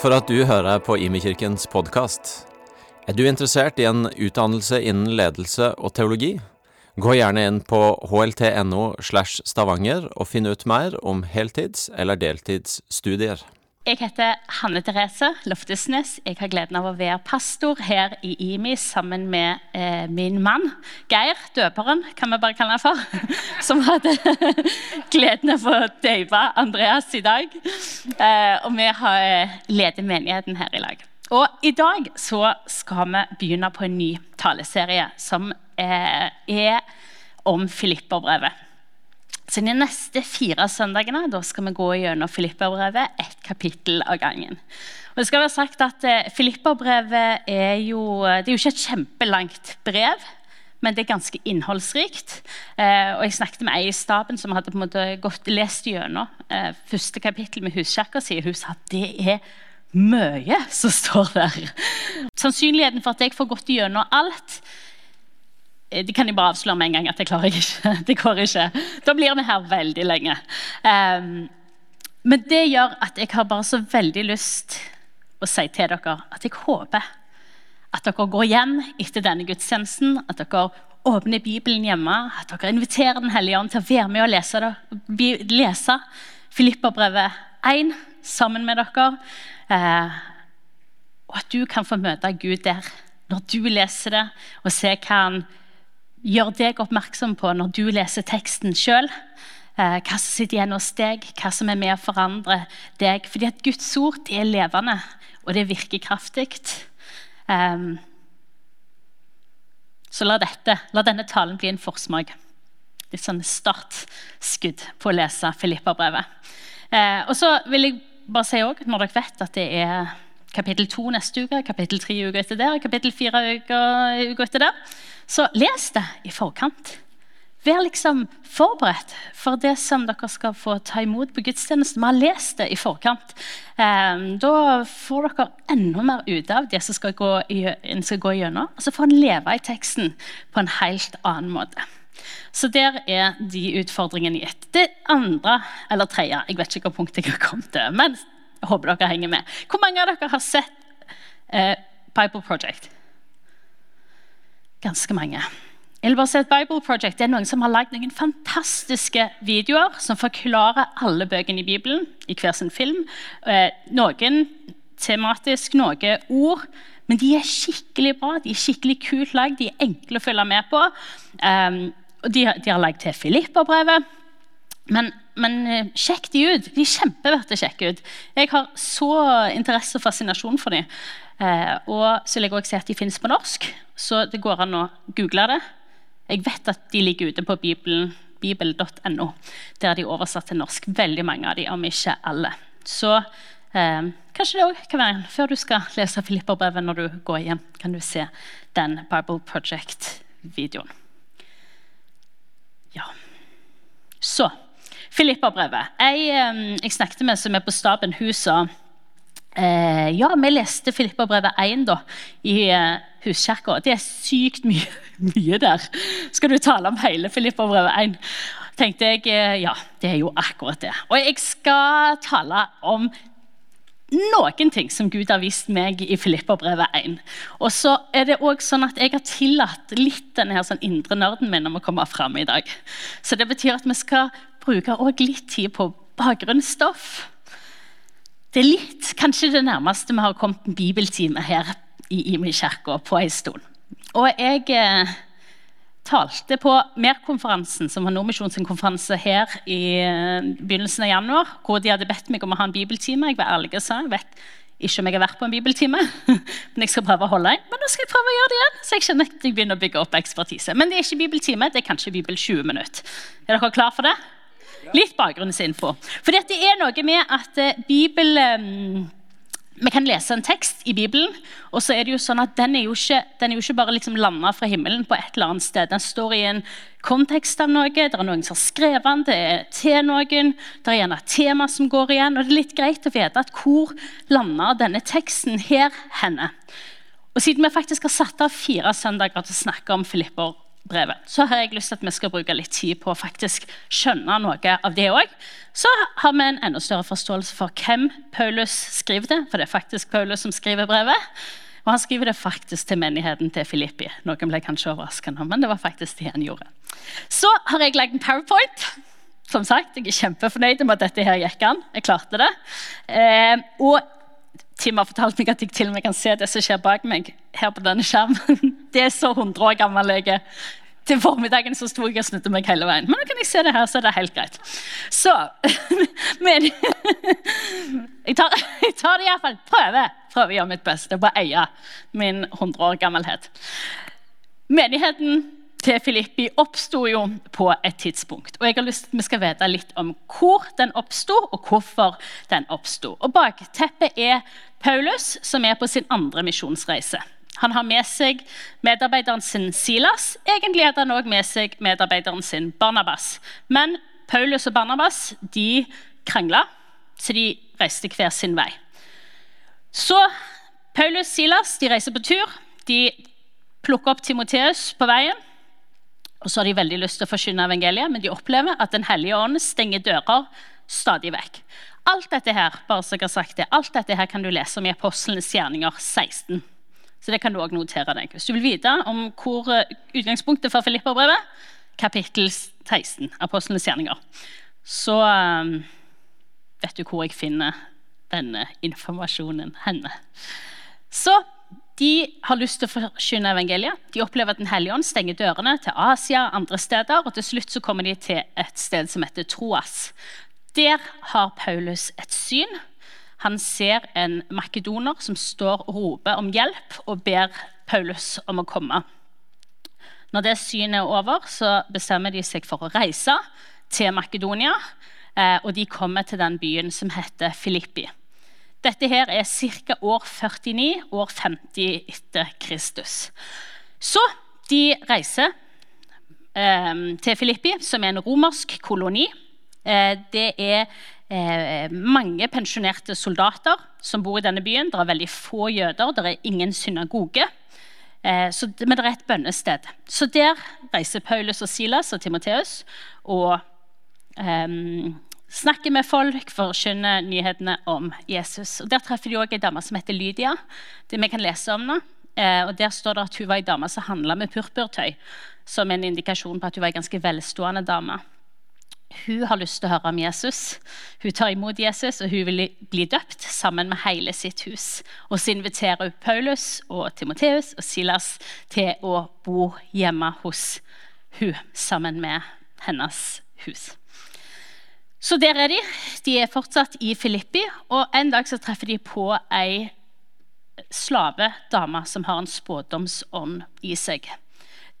For at du hører på Imekirkens podkast. Er du interessert i en utdannelse innen ledelse og teologi? Gå gjerne inn på hlt.no slash stavanger og finn ut mer om heltids- eller deltidsstudier. Jeg heter Hanne Therese Loftesnes. Jeg har gleden av å være pastor her i IMI sammen med eh, min mann Geir, døperen, kan vi bare kalle han for. Som hadde gleden av å døpe Andreas i dag. Eh, og vi har eh, leder menigheten her i lag. Og i dag så skal vi begynne på en ny taleserie som eh, er om Filipperbrevet. Så De neste fire søndagene da skal vi gå gjennom Filipperbrevet ett kapittel av gangen. Og det skal være sagt at Filippabrevet Filipperbrevet er jo, det er jo ikke et kjempelangt brev, men det er ganske innholdsrikt. Eh, og Jeg snakket med ei i staben som hadde på en måte gått lest gjennom eh, første kapittel med huskirka si. Hun sa at det er mye som står der. Sannsynligheten for at jeg får gått gjennom alt, Eh, det kan jeg bare avsløre med en gang at det klarer jeg ikke. Det går ikke. Da blir vi her veldig lenge. Um, men det gjør at jeg har bare så veldig lyst å si til dere at jeg håper at dere går hjem etter denne gudstjenesten, at dere åpner Bibelen hjemme, at dere inviterer Den hellige ånd til å være med og lese, lese Filipperbrevet 1 sammen med dere. Uh, og at du kan få møte Gud der når du leser det, og se hva han gjør deg oppmerksom på når du leser teksten sjøl. Eh, hva som sitter igjen hos deg, hva som er med å forandre deg. Fordi at Guds ord er levende, og det virker kraftig. Um, så la, dette, la denne talen bli en forsmak. Litt sånn startskudd på å lese Filippa-brevet. Uh, og så vil jeg bare si også, når dere vet at det er kapittel to neste uke, kapittel tre uka etter der, kapittel fire uka, etter der, så les det i forkant. Vær liksom forberedt for det som dere skal få ta imot på gudstjenesten. Vi har lest det i forkant. Ehm, da får dere enda mer ut av det som skal gå, en skal gå gjennom. Og så får en leve i teksten på en helt annen måte. Så der er de utfordringene gitt. Det andre, eller tredje Jeg vet ikke hva punktet jeg har kommet til, men jeg håper dere henger med. Hvor mange av dere har sett eh, Bible Project? Ganske mange. Jeg vil bare si at Bible Project det er noen som har lagd noen fantastiske videoer som forklarer alle bøkene i Bibelen i hver sin film. Eh, noen tematisk, noe ord. Men de er skikkelig bra, de er skikkelig kult lagd, de er enkle å følge med på. Um, og de, de har lagd til Filippa-brevet. Men, men eh, sjekk de ut. De er kjempeverdt å sjekke ut. Jeg har så interesse og fascinasjon for dem. Eh, og så vil jeg også si at de finnes på norsk, så det går an å google det. Jeg vet at de ligger ute på bibel.no. Der de er oversatt til norsk. Veldig mange av dem, om ikke alle. Så eh, kanskje det òg kan være en før du skal lese Filipperbrevet når du går hjem, kan du se den Bible Project-videoen. Ja. Så Filipperbrevet. Jeg, jeg snakket med som er på staben, hun sa Eh, ja, vi leste Filipperbrevet 1 da, i eh, huskirka. Det er sykt mye, mye, der. Skal du tale om hele Filipperbrevet 1? tenkte jeg eh, ja, det er jo akkurat det. Og jeg skal tale om noen ting som Gud har vist meg i Filipperbrevet 1. Og så er det også sånn at Jeg har tillatt litt denne her sånn indre nerden min om å komme fram i dag. Så det betyr at vi skal bruke litt tid på bakgrunnsstoff det er litt, kanskje det nærmeste vi har kommet en bibeltime her i Imi kirke på en stund. Og jeg eh, talte på Mer-konferansen, som var Nordmisjons konferanse her i eh, begynnelsen av januar, hvor de hadde bedt meg om å ha en bibeltime. Jeg var ærlig og sa jeg vet ikke om jeg har vært på en bibeltime, men jeg skal prøve å holde en. Men nå skal jeg prøve å gjøre det igjen, så jeg kjenner at jeg begynner å bygge opp ekspertise. Men det er ikke bibeltime, det er kanskje bibel 20 minutter. Er dere klar for det? Litt bakgrunnsinfo. For det er noe med at Bibelen um, vi kan lese en tekst i Bibelen, og så er det jo sånn at den er jo ikke, er jo ikke bare liksom landa fra himmelen på et eller annet sted. Den står i en kontekst av noe, det er noen som har skrevet den, det er til noen. Det er gjerne et tema som går igjen, og det er litt greit å vite at hvor lander denne teksten her henne. Og Siden vi faktisk har satt av fire søndager til å snakke om Filipper brevet. Så har jeg lyst til at vi skal bruke litt tid på å faktisk skjønne noe av det òg. Så har vi en enda større forståelse for hvem Paulus skriver det, for det er faktisk Paulus som skriver brevet. Og han skriver det faktisk til menigheten til Filippi. Noen ble kanskje overraska nå, men det var faktisk det han gjorde. Så har jeg lagd en powerpoint. Som sagt, Jeg er kjempefornøyd med at dette her gikk an. Jeg klarte det. Eh, og Tim har fortalt meg at jeg til og med kan se det som skjer bak meg. her på denne skjermen. Det er så 100 år gammel jeg er. Til formiddagen så sto jeg og snudde meg hele veien. Men nå kan jeg se det her, så er det helt greit. Så men, jeg, tar, jeg tar det iallfall. Prøver, prøver å gjøre mitt beste på å eie min 100 år gammelhet. Menigheten til Filippi oppsto jo på et tidspunkt. Og jeg har lyst til at Vi skal vite litt om hvor den oppsto, og hvorfor den oppsto. Bakteppet er Paulus, som er på sin andre misjonsreise. Han har med seg medarbeideren sin Silas. Egentlig hadde han òg med seg medarbeideren sin Barnabas. Men Paulus og Barnabas de krangla, så de reiste hver sin vei. Så Paulus og Silas de reiser på tur. De plukker opp Timoteus på veien. Og så har de veldig lyst til å forkynne evangeliet, men de opplever at Den hellige ånd stenger dører stadig vekk. Alt dette her bare så jeg har sagt det, alt dette her kan du lese om i Apostlenes gjerninger 16. Så det kan du også notere deg. Hvis du vil vite om hvor eh, utgangspunktet for Filipperbrevet, kapittel 16, Apostlenes gjerninger, så um, vet du hvor jeg finner denne informasjonen henne. Så de har lyst til å forkynne evangeliet. De opplever at Den hellige ånd stenger dørene til Asia og andre steder. og Til slutt så kommer de til et sted som heter Troas. Der har Paulus et syn. Han ser en makedoner som står og roper om hjelp, og ber Paulus om å komme. Når det synet er over, så bestemmer de seg for å reise til Makedonia. Eh, og de kommer til den byen som heter Filippi. Dette her er ca. år 49, år 50 etter Kristus. Så de reiser eh, til Filippi, som er en romersk koloni. Eh, det er eh, mange pensjonerte soldater som bor i denne byen. Det er veldig få jøder, det er ingen synagoge. Eh, så, men det er et bønnested. Så der reiser Paulus og Silas og Timoteus og eh, snakker med folk, forkynner nyhetene om Jesus. Og Der treffer de også ei dame som heter Lydia. det vi kan lese om nå. Eh, og Der står det at hun var ei dame som handla med purpurtøy, som en indikasjon på at hun var ei ganske velstående dame. Hun har lyst til å høre om Jesus. Hun tar imot Jesus, og hun vil bli døpt sammen med hele sitt hus. Og så inviterer hun Paulus og Timoteus og Silas til å bo hjemme hos hun sammen med hennes hus. Så der er de. De er fortsatt i Filippi. Og En dag så treffer de på ei slavedame som har en spådomsånd i seg.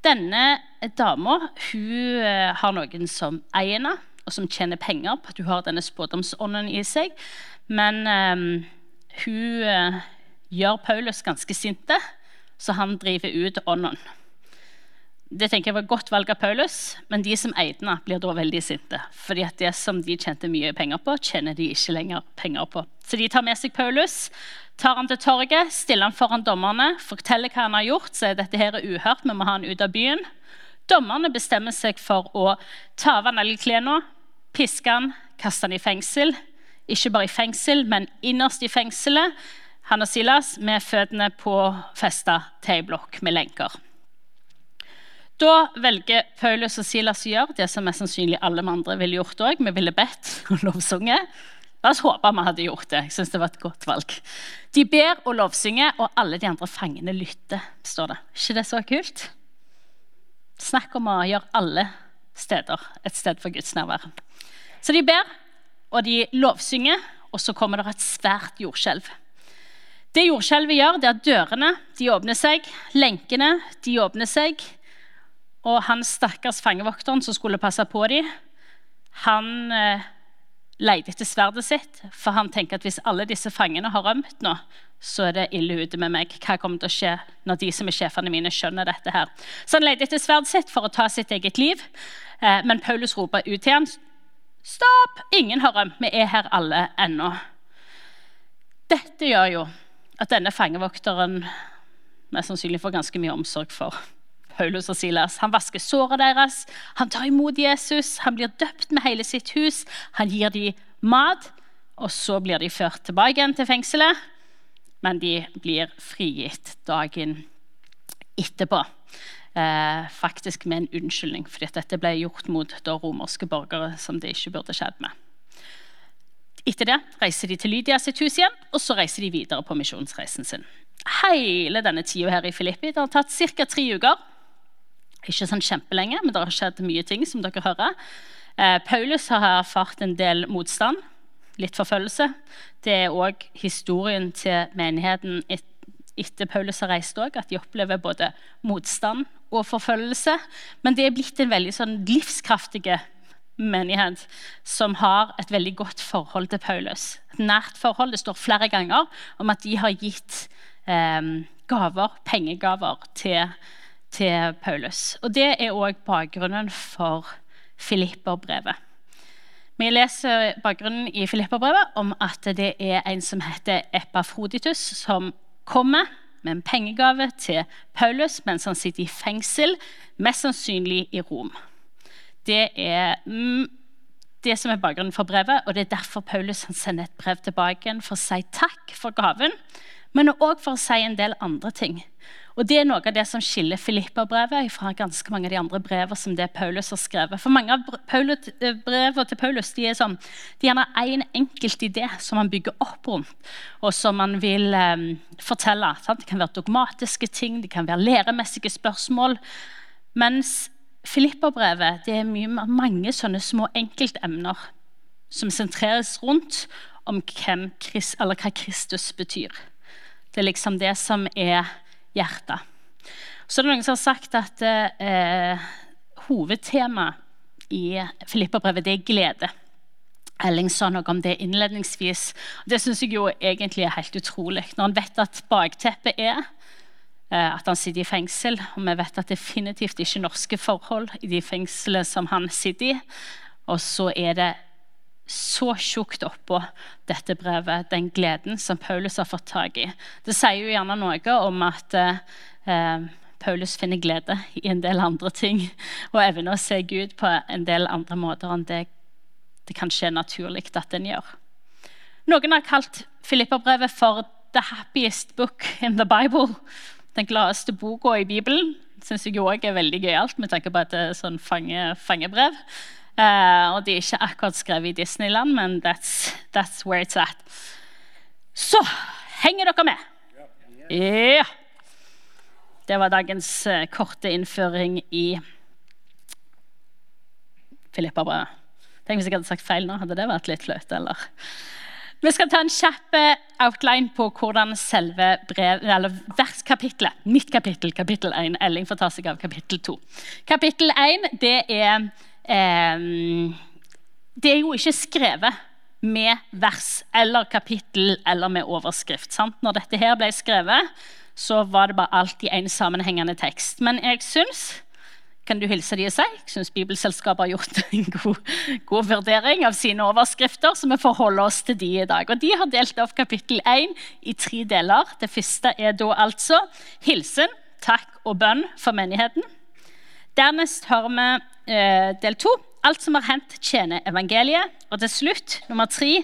Denne dama eh, har noen som eier henne, og som tjener penger på at hun har denne spådomsånden i seg. Men um, hun uh, gjør Paulus ganske sinte, så han driver ut ånden. Det tenker jeg var et godt valg av Paulus, men de som eide den, blir da veldig sinte. fordi at det som de tjente mye penger på, tjener de ikke lenger penger på. Så de tar med seg Paulus, tar han til torget, stiller han foran dommerne, forteller hva han har gjort, så dette her er uhørt, vi må ha han ut av byen. Dommerne bestemmer seg for å ta av han alle klærne, piske han, kaste han i fengsel. Ikke bare i fengsel, men innerst i fengselet. Han og Silas med føttene på festa til ei blokk med lenker. Da velger Paulus og Silas å gjøre det som mest sannsynlig alle vi andre ville gjort òg. Vi ville bedt og lovsunget. La oss håpe vi hadde gjort det. Jeg synes det var et godt valg. De ber og lovsynger, og alle de andre fangene lytter. står det. ikke det så kult? Snakk om å gjøre alle steder et sted for Guds nærvær. Så de ber, og de lovsynger, og så kommer det et svært jordskjelv. Det jordskjelvet gjør, det er at dørene de åpner seg, lenkene de åpner seg, og han stakkars fangevokteren som skulle passe på dem, han eh, leide etter sverdet sitt, for han tenker at hvis alle disse fangene har rømt nå, så er det ille ute med meg. Hva kommer til å skje når de som er sjefene mine, skjønner dette her? Så han leide etter sverdet sitt for å ta sitt eget liv, eh, men Paulus roper ut til ham Stopp! Ingen har rømt. Vi er her alle ennå. Dette gjør jo at denne fangevokteren mest sannsynlig får ganske mye omsorg for Paulus og Silas. Han vasker såret deres, han tar imot Jesus, han blir døpt med hele sitt hus. Han gir dem mat, og så blir de ført tilbake igjen til fengselet. Men de blir frigitt dagen etterpå. Eh, faktisk med en unnskyldning, fordi dette ble gjort mot romerske borgere som det ikke burde skjedd med. Etter det reiser de til Lydia sitt hus igjen, og så reiser de videre på misjonsreisen sin. Hele denne tida her i Filippi det har tatt ca. tre uker. Ikke sånn kjempelenge, men det har skjedd mye ting. som dere hører. Eh, Paulus har erfart en del motstand, litt forfølgelse. Det er òg historien til menigheten et, etter Paulus har reist òg, at de opplever både motstand og forfølgelse. Men det er blitt en veldig sånn livskraftig menighet som har et veldig godt forhold til Paulus. Et nært forhold. Det står flere ganger om at de har gitt eh, gaver, pengegaver til, til Paulus. Og Det er òg bakgrunnen for Filipperbrevet. Vi leser bakgrunnen i Filipperbrevet om at det er en som heter Epafroditus, som kommer med en pengegave til Paulus mens han sitter i fengsel, mest sannsynlig i Rom. Det er mm, det som er bakgrunnen for brevet, og det er derfor Paulus sender et brev tilbake for å si takk for gaven, men òg for å si en del andre ting. Og Det er noe av det som skiller Filippa-brevet fra ganske mange av de andre brevene som det Paulus har skrevet. For Mange av eh, brevene til Paulus de er sånn, de gjerne én en enkelt idé som han bygger opp rundt, og som han vil um, fortelle. Sant? Det kan være dogmatiske ting, det kan være læremessige spørsmål. Mens Filippa-brevet det er mye, mange sånne små enkeltemner som sentreres rundt om hvem, hva Kristus betyr. Det er liksom det som er hjertet. Så er det noen som har sagt at eh, hovedtemaet i Filipperbrevet er glede. Elling sa noe om det innledningsvis. Det syns jeg jo egentlig er helt utrolig. Når han vet at bakteppet er eh, at han sitter i fengsel, og vi vet at definitivt ikke norske forhold i de fengslene som han sitter i, og så er det så tjukt oppå dette brevet, den gleden som Paulus har fått tak i. Det sier jo gjerne noe om at eh, Paulus finner glede i en del andre ting, og evner å se Gud på en del andre måter enn det det kanskje er naturlig at en gjør. Noen har kalt Filipperbrevet for 'the happiest book in the Bible'. Den gladeste boka i Bibelen. Det syns jeg òg er veldig gøyalt med tanke på at det er sånn fange, fangebrev. Uh, og de er ikke akkurat skrevet i Disneyland, men that's, that's where it's at. Så henger dere med? Ja. Yeah. Det var dagens uh, korte innføring i Filippa-brevet. Tenk hvis jeg hadde sagt feil nå. Hadde det vært litt flaut? eller? Vi skal ta en kjapp eh, outline på hvordan selve brev, eller verskapitlet Mitt kapittel, kapittel 1. Elling får ta seg av kapittel 2. Kapittel 1 det er Det er jo ikke skrevet med vers eller kapittel eller med overskrift. Sant? Når dette her ble skrevet, så var det bare alltid en sammenhengende tekst. Men jeg syns kan du hilse de og si. Jeg syns Bibelselskapet har gjort en god, god, vurdering av sine overskrifter, så vi forholder oss til de i dag. Og De har delt opp kapittel 1 i tre deler. Det første er da altså hilsen, takk og bønn for menigheten. Dernest har vi eh, del to. Alt som har hendt, tjener evangeliet. Og til slutt, nummer tre,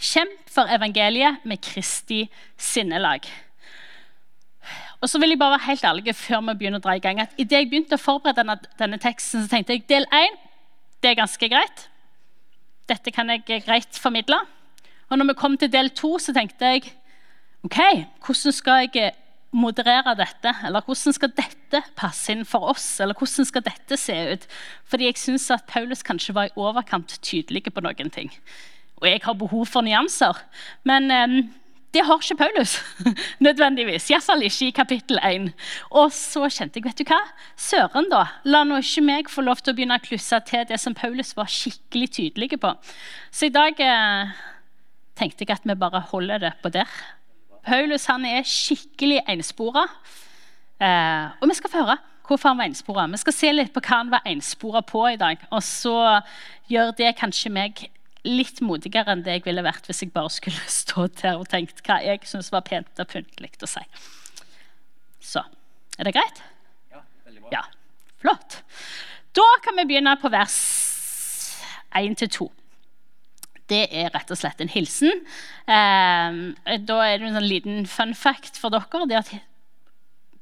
kjemp for evangeliet med Kristi sinnelag. Og så vil jeg bare være helt ærlig før vi begynner å dra i gang, at Idet jeg begynte å forberede denne, denne, teksten, så tenkte jeg del én det er ganske greit. Dette kan jeg greit formidle. Og når vi kom til del to, så tenkte jeg ok, hvordan skal jeg moderere dette? Eller hvordan skal dette passe inn for oss? Eller hvordan skal dette se ut? Fordi jeg syns at Paulus kanskje var i overkant tydelig på noen ting. Og jeg har behov for nyanser. Men um, det har ikke Paulus nødvendigvis. Iallfall ikke i kapittel 1. Og så kjente jeg vet du hva? Søren, da. La nå ikke meg få lov til å begynne å klusse til det som Paulus var skikkelig tydelig på. Så i dag eh, tenkte jeg at vi bare holder det på der. Paulus han er skikkelig enspora. Eh, og vi skal få høre hvorfor han var enspora. Vi skal se litt på hva han var enspora på i dag. Og så gjør det kanskje meg litt modigere enn det jeg ville vært hvis jeg bare skulle stått her og tenkt hva jeg syns var pent og pyntelig å si. Så er det greit? Ja, veldig bra. Ja, flott. Da kan vi begynne på vers 1-2. Det er rett og slett en hilsen. Eh, da er det en sånn liten fun fact for dere. det at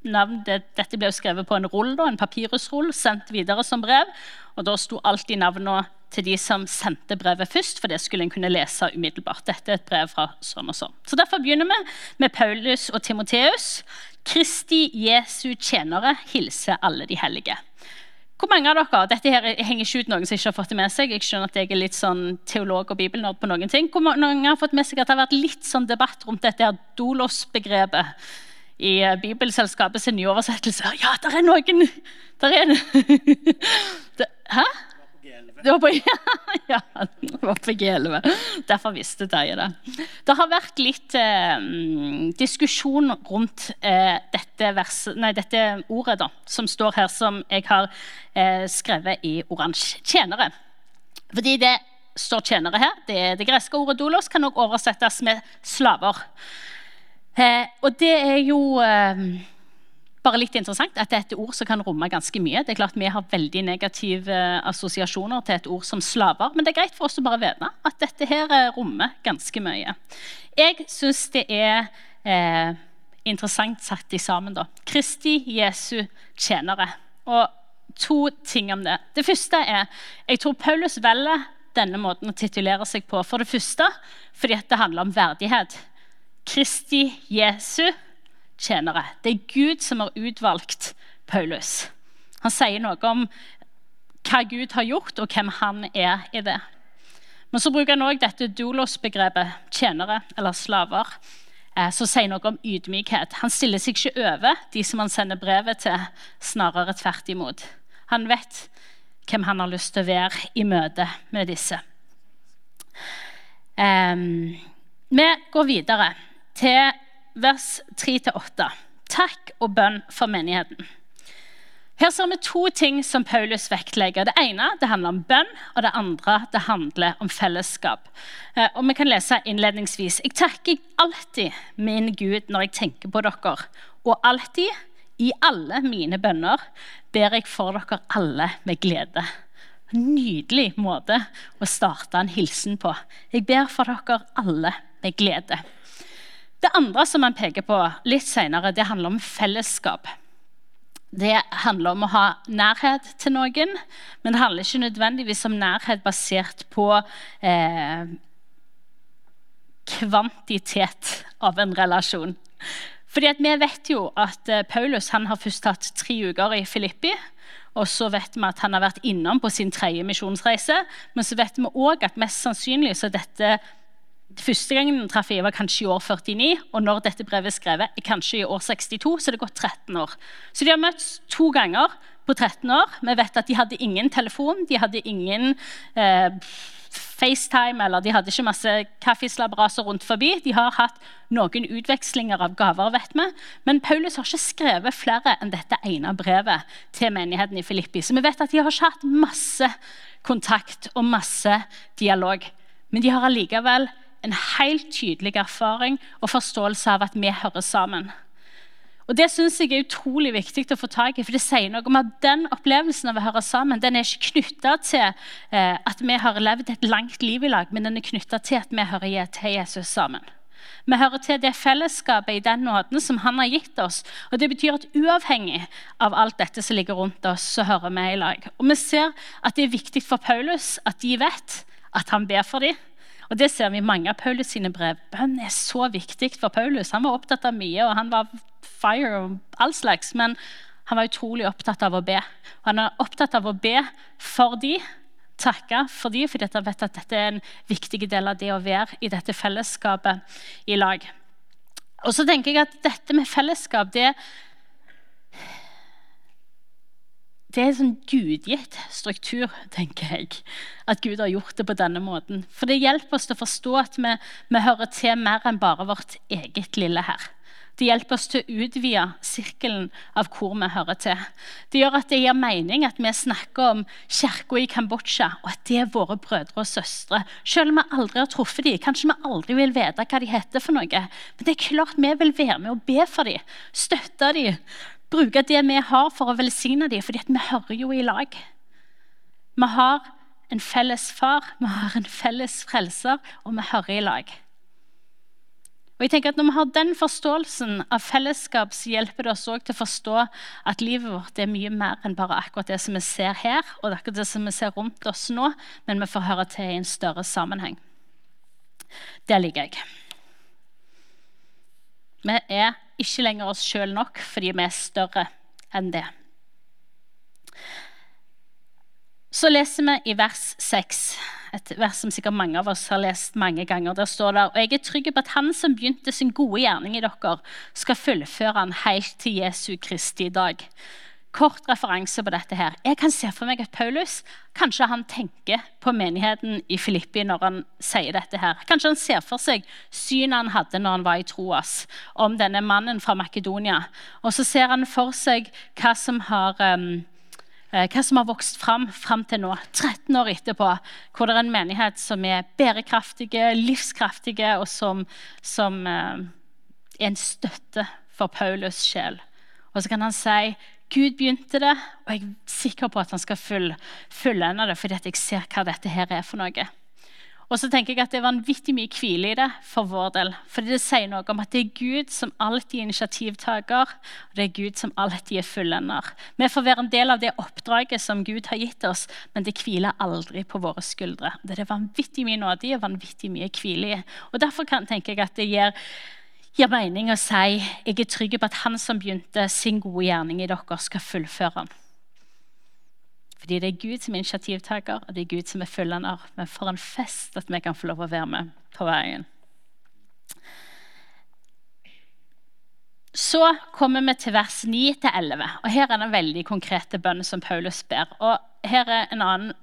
navn, det, Dette ble skrevet på en rull, da, en papyrusrull, sendt videre som brev. og Da sto alltid navnene til de som sendte brevet først, for det skulle en kunne lese umiddelbart. Dette er et brev fra sånn og sånn. Så Derfor begynner vi med Paulus og Timoteus. Kristi Jesu tjenere hilser alle de hellige. Hvor mange av dere dette her henger ikke ut noen som ikke har fått det med seg, jeg skjønner at jeg er litt sånn teolog og bibelnerd på noen ting. Hvor mange har fått med seg at det har vært litt sånn debatt rundt dette her dolos-begrepet i Bibelselskapets nye nyoversettelse? Ja, der er noen der er det, Hæ? Det var på, ja, det var på G11. Derfor visste Terje det. Det har vært litt eh, diskusjon rundt eh, dette, vers, nei, dette, ordet da, som står her, som jeg har eh, skrevet i oransje. Tjenere. Fordi det står tjenere her. Det, det greske ordet dolos kan også oversettes med slaver. Eh, og det er jo eh, bare litt interessant at det er et ord som kan romme ganske mye. Det er klart Vi har veldig negative eh, assosiasjoner til et ord som slaver, men det er greit for oss å bare vite at dette her eh, rommer ganske mye. Jeg syns det er eh, interessant satt i sammen. da. Kristi Jesu tjenere. Og to ting om det. Det første er jeg tror Paulus velger denne måten å titulere seg på. For det første fordi det handler om verdighet. Kristi Jesu tjenere tjenere. Det er Gud som har utvalgt Paulus. Han sier noe om hva Gud har gjort, og hvem han er i det. Men så bruker han òg dette dolos-begrepet, tjenere eller slaver, eh, som sier noe om ydmykhet. Han stiller seg ikke over de som han sender brevet til, snarere tvert imot. Han vet hvem han har lyst til å være i møte med disse. Um, vi går videre til vers 3-8. Takk og bønn for menigheten. Her ser vi to ting som Paulus vektlegger. Det ene det handler om bønn, og det andre det handler om fellesskap. Eh, og vi kan lese innledningsvis. Jeg takker alltid min Gud når jeg tenker på dere, og alltid, i alle mine bønner, ber jeg for dere alle med glede. Nydelig måte å starte en hilsen på. Jeg ber for dere alle med glede. Det andre som han peker på litt senere, det handler om fellesskap. Det handler om å ha nærhet til noen, men det handler ikke nødvendigvis om nærhet basert på eh, kvantitet av en relasjon. Fordi Vi vet jo at eh, Paulus har først hatt tre uker i Filippi. Og så vet vi at han har vært innom på sin tredje misjonsreise. Men så vet vi òg at mest sannsynlig så dette Første gangen den traff jeg, var kanskje i år 49, og når dette brevet er skrevet, er kanskje i år 62, så det gått 13 år. Så de har møtts to ganger på 13 år. Vi vet at de hadde ingen telefon, de hadde ingen eh, FaceTime, eller de hadde ikke masse kaffeslabberaser rundt forbi. De har hatt noen utvekslinger av gaver, vet vi. Men Paulus har ikke skrevet flere enn dette ene brevet til menigheten i Filippi. Så vi vet at de har ikke hatt masse kontakt og masse dialog. Men de har allikevel en helt tydelig erfaring og forståelse av at vi hører sammen. Og Det synes jeg er utrolig viktig å få tak i, for det sier noe om at den opplevelsen av å høre sammen den er ikke knytta til eh, at vi har levd et langt liv i lag, men den er knytta til at vi hører til Jesus sammen. Vi hører til det fellesskapet i den nåden som han har gitt oss. Og Det betyr at uavhengig av alt dette som ligger rundt oss, så hører vi i lag. Og Vi ser at det er viktig for Paulus at de vet at han ber for dem, og Det ser vi i mange av Paulus sine brev. Bønn er så viktig for Paulus. Han var opptatt av mye, og han var fire og all slags, men han var utrolig opptatt av å be. Og han er opptatt av å be for de, takke for de, fordi han vet at dette er en viktig del av det å være i dette fellesskapet i lag. Og så tenker jeg at dette med fellesskap det det er en sånn gudgitt struktur, tenker jeg. At Gud har gjort det på denne måten. For det hjelper oss til å forstå at vi, vi hører til mer enn bare vårt eget lille her. Det hjelper oss til å utvide sirkelen av hvor vi hører til. Det gjør at det gir mening at vi snakker om kirka i Kambodsja, og at det er våre brødre og søstre. Selv om vi aldri har truffet dem, kanskje vi aldri vil vite hva de heter. for noe. Men det er klart vi vil være med og be for dem, støtte dem, Bruke det vi har, for å velsigne dem, fordi vi hører jo i lag. Vi har en felles far, vi har en felles frelser, og vi hører i lag. Og jeg tenker at Når vi har den forståelsen av fellesskap, så hjelper det oss også til å forstå at livet vårt er mye mer enn bare akkurat det som vi ser her, og akkurat det som vi ser rundt oss nå, men vi får høre til i en større sammenheng. Det liker jeg. Vi er ikke lenger oss sjøl nok fordi vi er større enn det. Så leser vi i vers 6, et vers som sikkert mange av oss har lest mange ganger. Der står det og jeg er trygg på at Han som begynte sin gode gjerning i dere, skal fullføre han helt til Jesu Kristi dag. Kort referanse på dette her. Jeg kan se for meg at Paulus kanskje han tenker på menigheten i Filippi når han sier dette. her. Kanskje han ser for seg synet han hadde når han var i Troas, om denne mannen fra Makedonia. Og så ser han for seg hva som har um, Eh, hva som har vokst fram fram til nå, 13 år etterpå, hvor det er en menighet som er bærekraftige, livskraftige, og som, som eh, er en støtte for Paulus' sjel. Og så kan han si Gud begynte det, og jeg er sikker på at han skal fullende det, fordi jeg ser hva dette her er for noe. Og så tenker jeg at Det er vanvittig mye hvile i det for vår del. Fordi det sier noe om at det er Gud som alltid er initiativtaker, og det er Gud som alltid er fullender. Vi får være en del av det oppdraget som Gud har gitt oss, men det hviler aldri på våre skuldre. Det er vanvittig mye nåde i og vanvittig mye hvile i. Og Derfor kan, tenker jeg at det gir, gir mening å si jeg er trygg på at han som begynte sin gode gjerning i dere, skal fullføre den. Fordi det er Gud som er initiativtaker, og det er Gud som er fullender. Men for en fest at vi kan få lov å være med på veien. Så kommer vi til vers 9-11. og Her er den veldig konkrete bønnen som Paulus ber. Og Her er en annen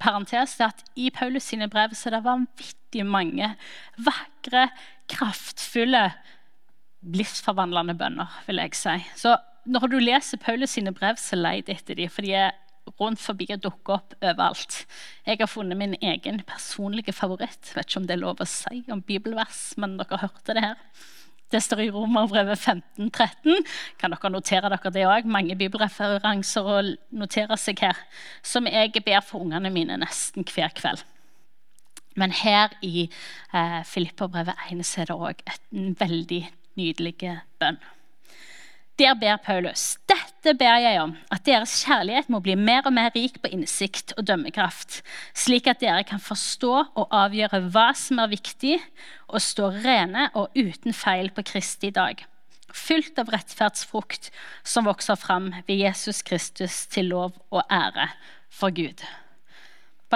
parentes. at I Paulus sine brev så er det vanvittig mange vakre, kraftfulle, livsforvandlende bønner. vil jeg si. Så når du leser Paulus sine brev, så leit etter dem, for de er rundt forbi og dukker opp overalt. Jeg har funnet min egen personlige favoritt. Vet ikke om det er lov å si om bibelvers, men dere hørte det her. Det står i Romerbrevet 15-13. Kan dere notere dere det òg? Mange bibelreferanser å notere seg her. Som jeg ber for ungene mine nesten hver kveld. Men her i eh, Filipperbrevet 1 er det òg en veldig nydelig bønn. Der ber Paulus dette ber jeg om, at deres kjærlighet må bli mer og mer rik på innsikt og dømmekraft, slik at dere kan forstå og avgjøre hva som er viktig, og stå rene og uten feil på Kristi dag, fylt av rettferdsfrukt som vokser fram ved Jesus Kristus til lov og ære for Gud.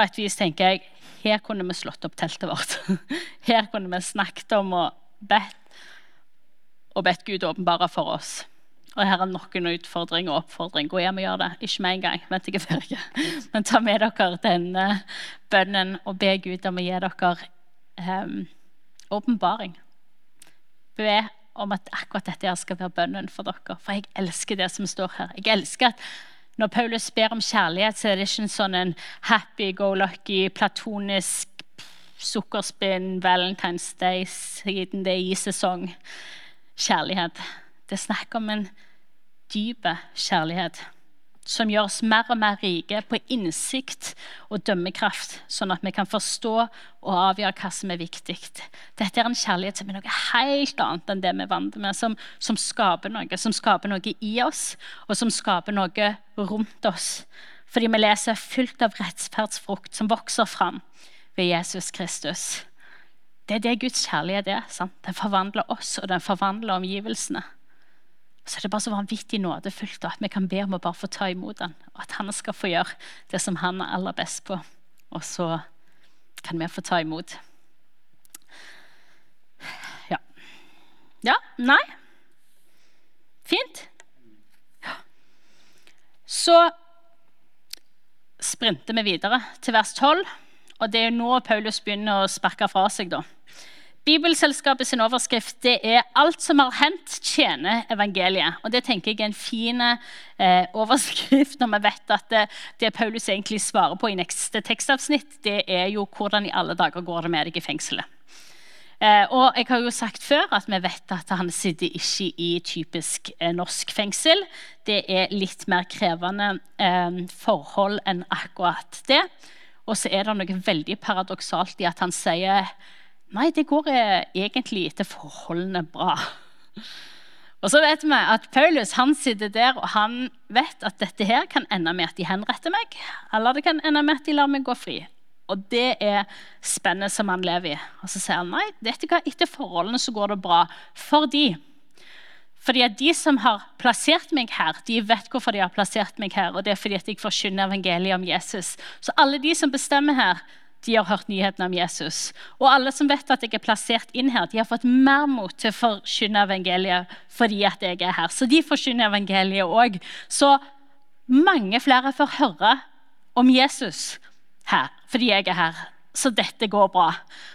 På et vis tenker jeg her kunne vi slått opp teltet vårt. Her kunne vi snakket om og bedt, og bedt Gud åpenbare for oss. Og her er nok en utfordring og oppfordring. Gå hjem og gjør det. Ikke med en gang. vent ikke før ikke. Men ta med dere denne bønnen og be Gud om å gi dere ehm, åpenbaring. Be om at akkurat dette skal være bønnen for dere. For jeg elsker det som står her. Jeg elsker at når Paulus ber om kjærlighet, så er det ikke en sånn en happy-go-lucky, platonisk sukkerspinn, Valentine's Day, siden det er i sesong. Kjærlighet. Det er snakk om en dyp kjærlighet som gjør oss mer og mer rike på innsikt og dømmekraft, sånn at vi kan forstå og avgjøre hva som er viktig. Dette er en kjærlighet som er noe helt annet enn det vi er vant med, som, som, skaper noe, som skaper noe i oss, og som skaper noe rundt oss. Fordi vi leser fullt av rettferdsfrukt som vokser fram ved Jesus Kristus. Det er det Guds kjærlighet er. Sant? Den forvandler oss, og den forvandler omgivelsene så er det bare så vanvittig nådefullt at vi kan be om å bare få ta imot den. Og at han skal få gjøre det som han er aller best på. Og så kan vi få ta imot. Ja. Ja? Nei? Fint? Ja. Så sprinter vi videre til vers 12. Og det er nå Paulus begynner å sparke fra seg. da. Bibelselskapet sin overskrift det er 'Alt som har hendt, tjener evangeliet'. Og Det tenker jeg er en fin eh, overskrift når vi vet at det, det, Paulus egentlig svarer på i neste tekstavsnitt, det er jo 'Hvordan i alle dager går det med deg i fengselet'? Eh, og jeg har jo sagt før at vi vet at han sitter ikke i typisk eh, norsk fengsel. Det er litt mer krevende eh, forhold enn akkurat det. Og så er det noe veldig paradoksalt i at han sier nei, det går eh, egentlig etter forholdene bra. Og så vet vi at Paulus han sitter der og han vet at dette her kan ende med at de henretter meg, eller det kan ende med at de lar meg gå fri. Og det er spennet som han lever i. Og så sier han nei, dette hva, etter forholdene så går det bra. for de. fordi at De som har plassert meg her, de vet hvorfor de har plassert meg her. og det er fordi at jeg forkynner evangeliet om Jesus. Så alle de som bestemmer her, de har hørt nyheten om Jesus. Og alle som vet at jeg er plassert inn her, de har fått mer mot til å forkynne evangeliet fordi at jeg er her. Så de forkynner evangeliet òg. Så mange flere får høre om Jesus her fordi jeg er her. Så dette går bra.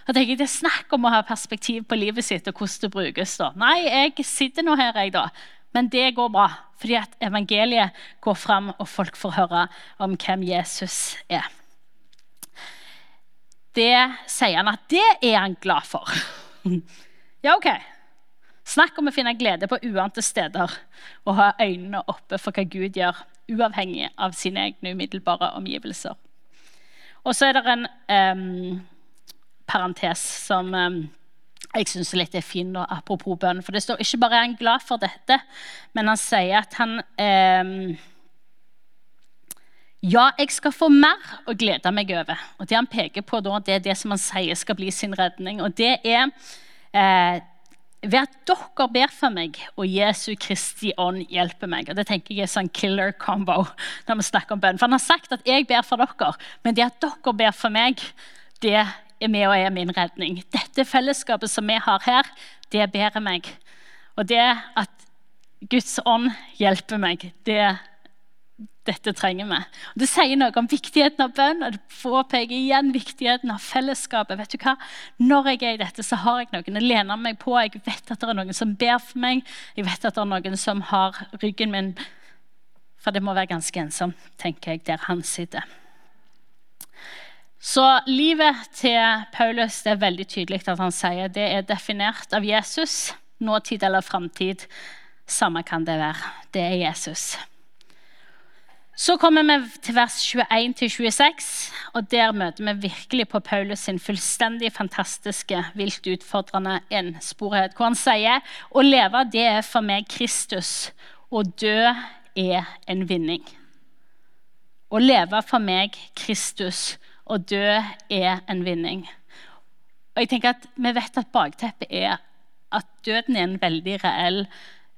Og Det er snakk om å ha perspektiv på livet sitt og hvordan det brukes. da. Nei, jeg sitter nå her, jeg, da. Men det går bra, fordi at evangeliet går fram, og folk får høre om hvem Jesus er det sier han at det er han glad for. ja, ok. Snakk om å finne glede på uante steder og ha øynene oppe for hva Gud gjør, uavhengig av sine egne umiddelbare omgivelser. Og så er det en um, parentes som um, jeg syns er litt fin, og apropos bønn. For det står ikke bare er han glad for dette, men han sier at han um, ja, jeg skal få mer å glede meg over. Og Det han peker på, da, det er det som han sier skal bli sin redning. Og det er eh, ved at dere ber for meg, og Jesu Kristi ånd hjelper meg. Og Det tenker jeg er sånn killer combo når vi snakker om bønn. For Han har sagt at jeg ber for dere, men det at dere ber for meg, det er med og er min redning. Dette fellesskapet som vi har her, det ber meg. Og det at Guds ånd hjelper meg, det dette trenger vi. Det sier noe om viktigheten av bønn, og det påpeker igjen viktigheten av fellesskapet. Vet du hva? Når jeg er i dette, så har jeg noen å lene meg på. Jeg vet at det er noen som ber for meg. Jeg vet at det er noen som har ryggen min. For det må være ganske ensomt, tenker jeg, der han sitter. Så livet til Paulus det er veldig tydelig at han sier det er definert av Jesus. Nåtid eller framtid. Samme kan det være. Det er Jesus. Så kommer vi til vers 21-26, og der møter vi virkelig på Paulus sin fullstendig fantastiske, vilt utfordrende ensporhet, hvor han sier å leve det er for meg Kristus, og dø er en vinning. Å leve for meg Kristus, og dø er en vinning. Og jeg tenker at Vi vet at bakteppet er at døden er en veldig reell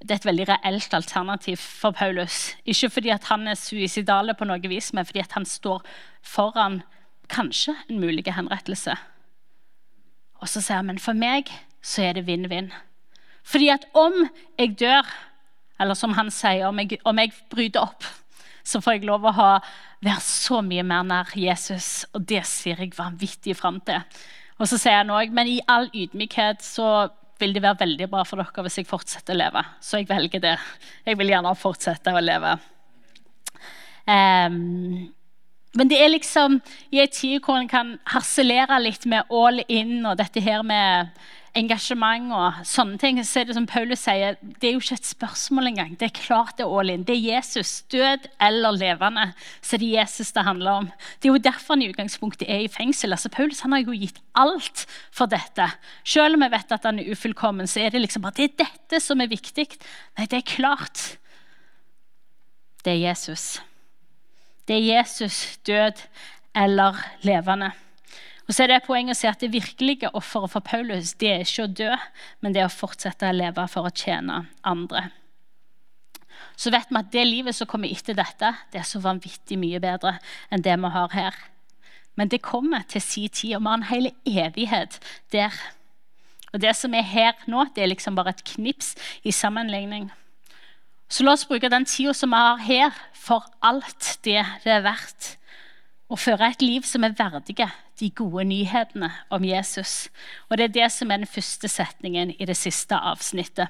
det er et veldig reelt alternativ for Paulus. Ikke fordi han er suicidal, på noe vis, men fordi han står foran kanskje en mulig henrettelse. Og så sier han men for meg så er det vinn-vinn. Fordi at om jeg dør, eller som han sier, om jeg, om jeg bryter opp, så får jeg lov å ha, være så mye mer nær Jesus. Og det ser jeg vanvittig fram til. Og så sier han òg, men i all ydmykhet så vil det være veldig bra for dere hvis jeg fortsetter å leve. Så jeg velger det. Jeg vil gjerne fortsette å leve. Um, men det er liksom i en tid hvor en kan harselere litt med all in og dette her med engasjement og sånne ting, så er det som Paulus sier, det er jo ikke et spørsmål engang. Det er klart det er all in. Det er Jesus, død eller levende. Så det er Jesus det handler om. Det er jo derfor han i utgangspunktet er i fengsel. Altså, Paulus han har jo gitt alt for dette. Selv om vi vet at han er ufullkommen, så er det liksom bare det er dette som er viktig. Nei, det er klart. Det er Jesus. Det er Jesus, død eller levende. Og så er det Poenget å si at det virkelige offeret for Paulus det er ikke å dø, men det er å fortsette å leve for å tjene andre. Så vet vi at det livet som kommer etter dette, det er så vanvittig mye bedre enn det vi har her. Men det kommer til sin tid, og vi har en hel evighet der. Og Det som er her nå, det er liksom bare et knips i sammenligning. Så la oss bruke den tida som vi har her, for alt det det er verdt å føre et liv som er verdige de gode nyhetene om Jesus. Og Det er det som er den første setningen i det siste avsnittet.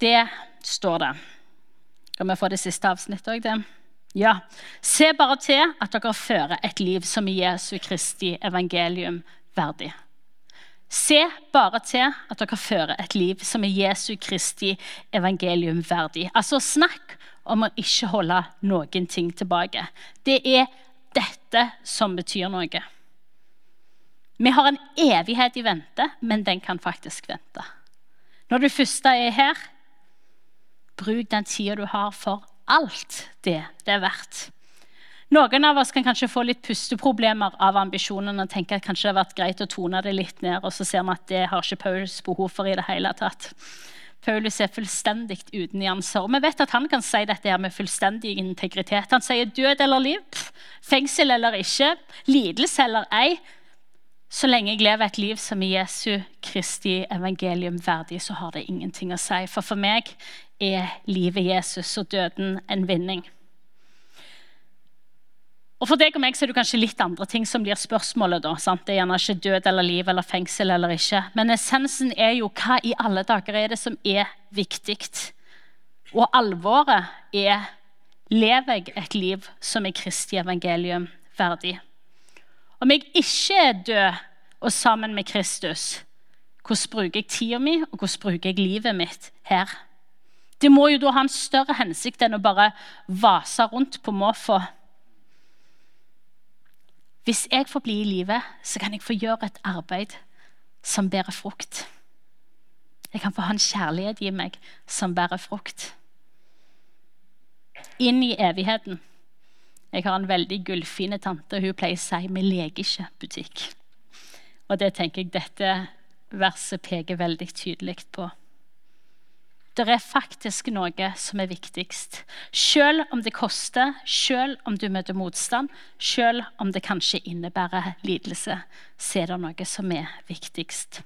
Det står det. Kan vi få det siste avsnittet òg? Ja. Se bare til at dere fører et liv som i Jesu Kristi evangelium verdig. Se bare til at dere fører et liv som er Jesu Kristi evangelium verdig. Altså snakk om å ikke holde noen ting tilbake. Det er dette som betyr noe. Vi har en evighet i vente, men den kan faktisk vente. Når du først er her, bruk den tida du har for alt det det er verdt. Noen av oss kan kanskje få litt pusteproblemer av ambisjonene og tenke at kanskje det har vært greit å tone det litt ned, og så ser vi at det har ikke Paulus behov for i det hele tatt. Paulus er fullstendig uten nyanser. Og vi vet at han kan si dette her med fullstendig integritet. Han sier død eller liv, fengsel eller ikke, lidelse eller ei. Så lenge jeg lever et liv som er Jesu Kristi evangelium verdig, så har det ingenting å si. For for meg er livet Jesus og døden en vinning. Og For deg og meg så er det kanskje litt andre ting som blir spørsmålet. da, sant? Det er gjerne ikke død eller liv eller fengsel eller ikke. Men essensen er jo hva i alle dager er det som er viktig? Og alvoret er lever jeg et liv som er Kristi evangelium verdig? Om jeg ikke er død og sammen med Kristus, hvordan bruker jeg tida mi, og hvordan bruker jeg livet mitt her? Det må jo da ha en større hensikt enn å bare vase rundt på måfå hvis jeg får bli i live, så kan jeg få gjøre et arbeid som bærer frukt. Jeg kan få ha en kjærlighet i meg som bærer frukt. Inn i evigheten. Jeg har en veldig gullfine tante. Hun pleier å si vi leker ikke butikk. Og det tenker jeg dette verset peker veldig tydelig på. Det er faktisk noe som er viktigst. Selv om det koster, selv om du møter motstand, selv om det kanskje innebærer lidelse, så er det noe som er viktigst.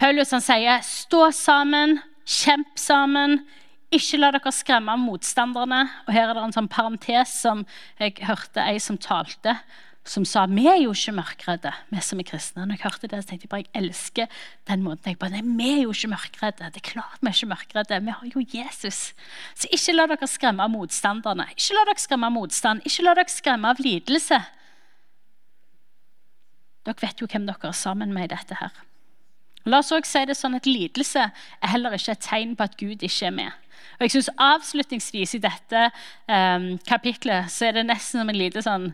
Paulus han sier, 'Stå sammen, kjemp sammen.' Ikke la dere skremme av motstanderne. Og Her er det en sånn parentes som jeg hørte ei som talte som sa vi er jo ikke mørkredde, vi som er kristne. Når jeg hørte det, så tenkte jeg bare jeg elsker den måten. Jeg bare, nei, Vi er jo ikke mørkredde. Det er klart vi er ikke mørkredde. Vi har jo Jesus. Så ikke la dere skremme av motstanderne. Ikke la dere skremme av motstand. Ikke la dere skremme av lidelse. Dere vet jo hvem dere er sammen med i dette her. La oss også si det sånn at Lidelse er heller ikke et tegn på at Gud ikke er med. Og jeg synes Avslutningsvis i dette um, kapitlet så er det nesten som en lite sånn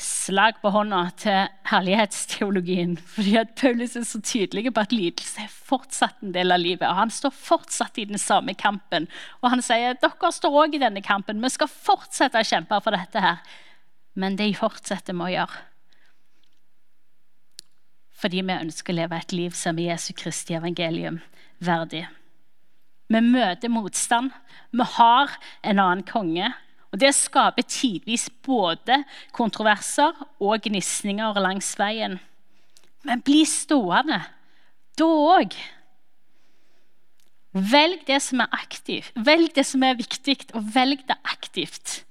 slag på hånda til herlighetsteologien. fordi at Paulus er så tydelig på at lidelse er fortsatt en del av livet. og Han står fortsatt i den samme kampen. Og han sier dere står òg i denne kampen. Vi skal fortsette å kjempe for dette her. Men det fortsetter vi å gjøre. Fordi vi ønsker å leve et liv som er Jesu Kristi evangelium verdig. Vi møter motstand. Vi har en annen konge. Og Det skaper tidvis både kontroverser og gnisninger langs veien. Men bli stående, da òg. Velg det som er aktivt, velg det som er viktig, og velg det aktivt.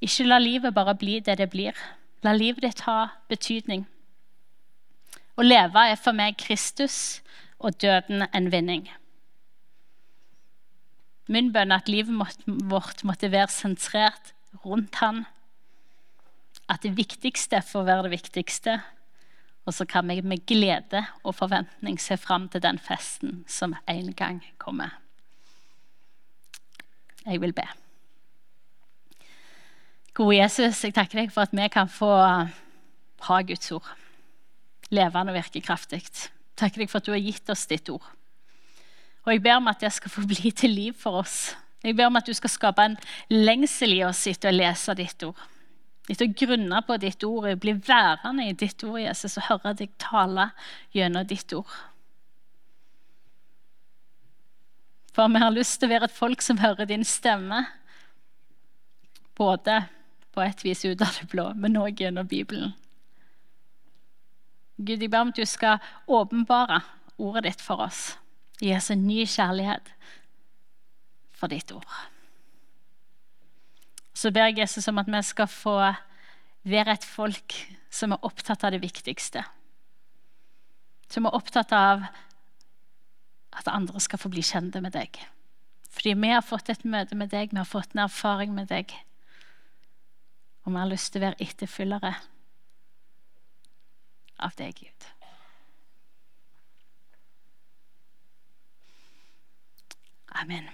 Ikke la livet bare bli det det blir. La livet ditt ha betydning. Å leve er for meg Kristus og døden en vinning. Min bønn at livet vårt måtte være sentrert rundt han. At det viktigste får være det viktigste. Og så kan vi med glede og forventning se fram til den festen som en gang kommer. Jeg vil be. Gode Jesus, jeg takker deg for at vi kan få ha Guds ord. Levende og virkekraftig. Takker deg for at du har gitt oss ditt ord. Og jeg ber om at det skal få bli til liv for oss. Jeg ber om at du skal skape en lengsel i oss etter å lese ditt ord. Etter å grunne på ditt ord, bli værende i ditt ord, Jesus, og høre deg tale gjennom ditt ord. For vi har lyst til å være et folk som hører din stemme. Både på et vis ut av det blå, men òg gjennom Bibelen. Gud, jeg ber om at du skal åpenbare ordet ditt for oss. Gi oss en ny kjærlighet for ditt ord. Så ber jeg Jesus om at vi skal få være et folk som er opptatt av det viktigste. Som er opptatt av at andre skal få bli kjente med deg. Fordi vi har fått et møte med deg, vi har fått en erfaring med deg. Og vi har lyst til å være etterfølgere av deg, Gud. Amen.